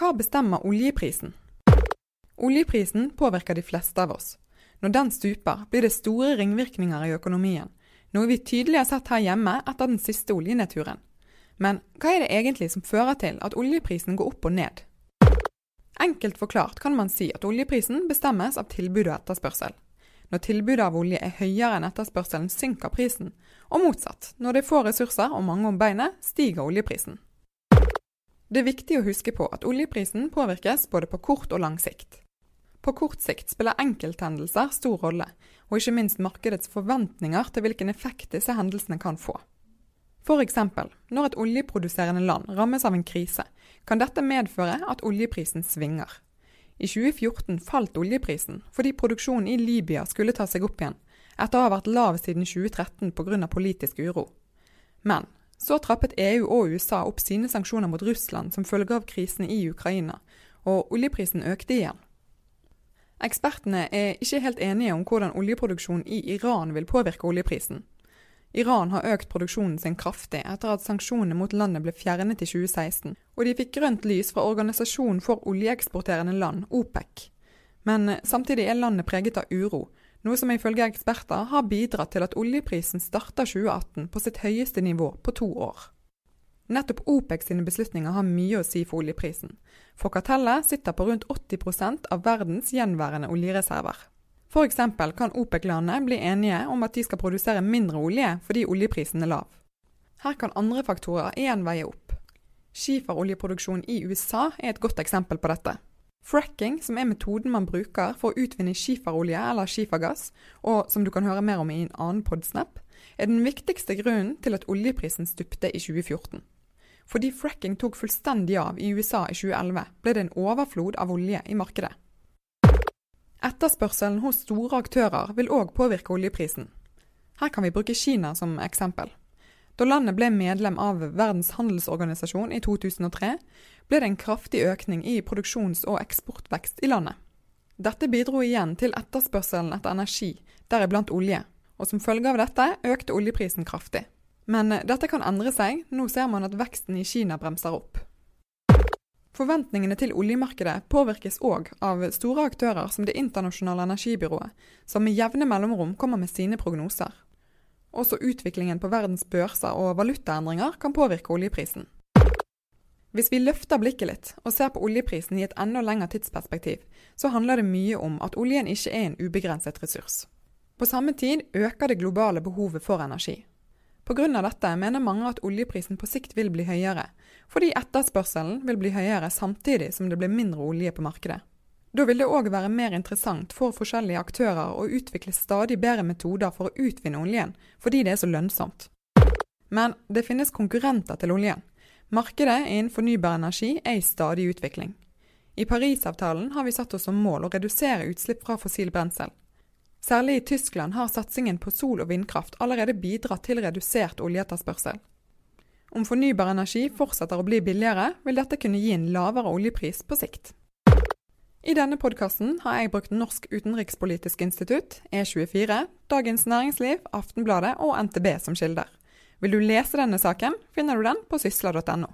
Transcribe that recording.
Hva bestemmer oljeprisen? Oljeprisen påvirker de fleste av oss. Når den stuper, blir det store ringvirkninger i økonomien, noe vi tydelig har sett her hjemme etter den siste oljenedturen. Men hva er det egentlig som fører til at oljeprisen går opp og ned? Enkelt forklart kan man si at oljeprisen bestemmes av tilbud og etterspørsel. Når tilbudet av olje er høyere enn etterspørselen, synker prisen. Og motsatt. Når det er få ressurser og mange om beinet, stiger oljeprisen. Det er viktig å huske på at oljeprisen påvirkes både på kort og lang sikt. På kort sikt spiller enkelthendelser stor rolle, og ikke minst markedets forventninger til hvilken effekt disse hendelsene kan få. F.eks. når et oljeproduserende land rammes av en krise, kan dette medføre at oljeprisen svinger. I 2014 falt oljeprisen fordi produksjonen i Libya skulle ta seg opp igjen, etter å ha vært lav siden 2013 pga. politisk uro. Men så trappet EU og USA opp sine sanksjoner mot Russland som følge av krisen i Ukraina, og oljeprisen økte igjen. Ekspertene er ikke helt enige om hvordan oljeproduksjonen i Iran vil påvirke oljeprisen. Iran har økt produksjonen sin kraftig etter at sanksjonene mot landet ble fjernet i 2016, og de fikk grønt lys fra Organisasjonen for oljeeksporterende land, OPEC. Men samtidig er landet preget av uro, noe som ifølge eksperter har bidratt til at oljeprisen starter 2018 på sitt høyeste nivå på to år. Nettopp OPEC sine beslutninger har mye å si for oljeprisen, for kartellet sitter på rundt 80% av verdens gjenværende oljereserver. F.eks. kan OPEC-landene bli enige om at de skal produsere mindre olje fordi oljeprisen er lav. Her kan andre faktorer igjen veie opp. Skiferoljeproduksjon i USA er et godt eksempel på dette. Fracking, som er metoden man bruker for å utvinne skiferolje eller skifergass, og som du kan høre mer om i en annen podsnap, er den viktigste grunnen til at oljeprisen stupte i 2014. Fordi fracking tok fullstendig av i USA i 2011, ble det en overflod av olje i markedet. Etterspørselen hos store aktører vil òg påvirke oljeprisen. Her kan vi bruke Kina som eksempel. Da landet ble medlem av Verdens handelsorganisasjon i 2003, ble det en kraftig økning i produksjons- og eksportvekst i landet. Dette bidro igjen til etterspørselen etter energi, deriblant olje, og som følge av dette økte oljeprisen kraftig. Men dette kan endre seg, nå ser man at veksten i Kina bremser opp. Forventningene til oljemarkedet påvirkes òg av store aktører som Det internasjonale energibyrået, som med jevne mellomrom kommer med sine prognoser. Også utviklingen på verdens børser og valutaendringer kan påvirke oljeprisen. Hvis vi løfter blikket litt og ser på oljeprisen i et enda lengre tidsperspektiv, så handler det mye om at oljen ikke er en ubegrenset ressurs. På samme tid øker det globale behovet for energi. Pga. dette mener mange at oljeprisen på sikt vil bli høyere, fordi etterspørselen vil bli høyere samtidig som det blir mindre olje på markedet. Da vil det òg være mer interessant for forskjellige aktører å utvikle stadig bedre metoder for å utvinne oljen, fordi det er så lønnsomt. Men det finnes konkurrenter til oljen. Markedet innen fornybar energi er i stadig utvikling. I Parisavtalen har vi satt oss som mål å redusere utslipp fra fossil brensel. Særlig i Tyskland har satsingen på sol- og vindkraft allerede bidratt til redusert oljeetterspørsel. Om fornybar energi fortsetter å bli billigere, vil dette kunne gi en lavere oljepris på sikt. I denne podkasten har jeg brukt Norsk utenrikspolitisk institutt, E24, Dagens Næringsliv, Aftenbladet og NTB som kilder. Vil du lese denne saken, finner du den på sysla.no.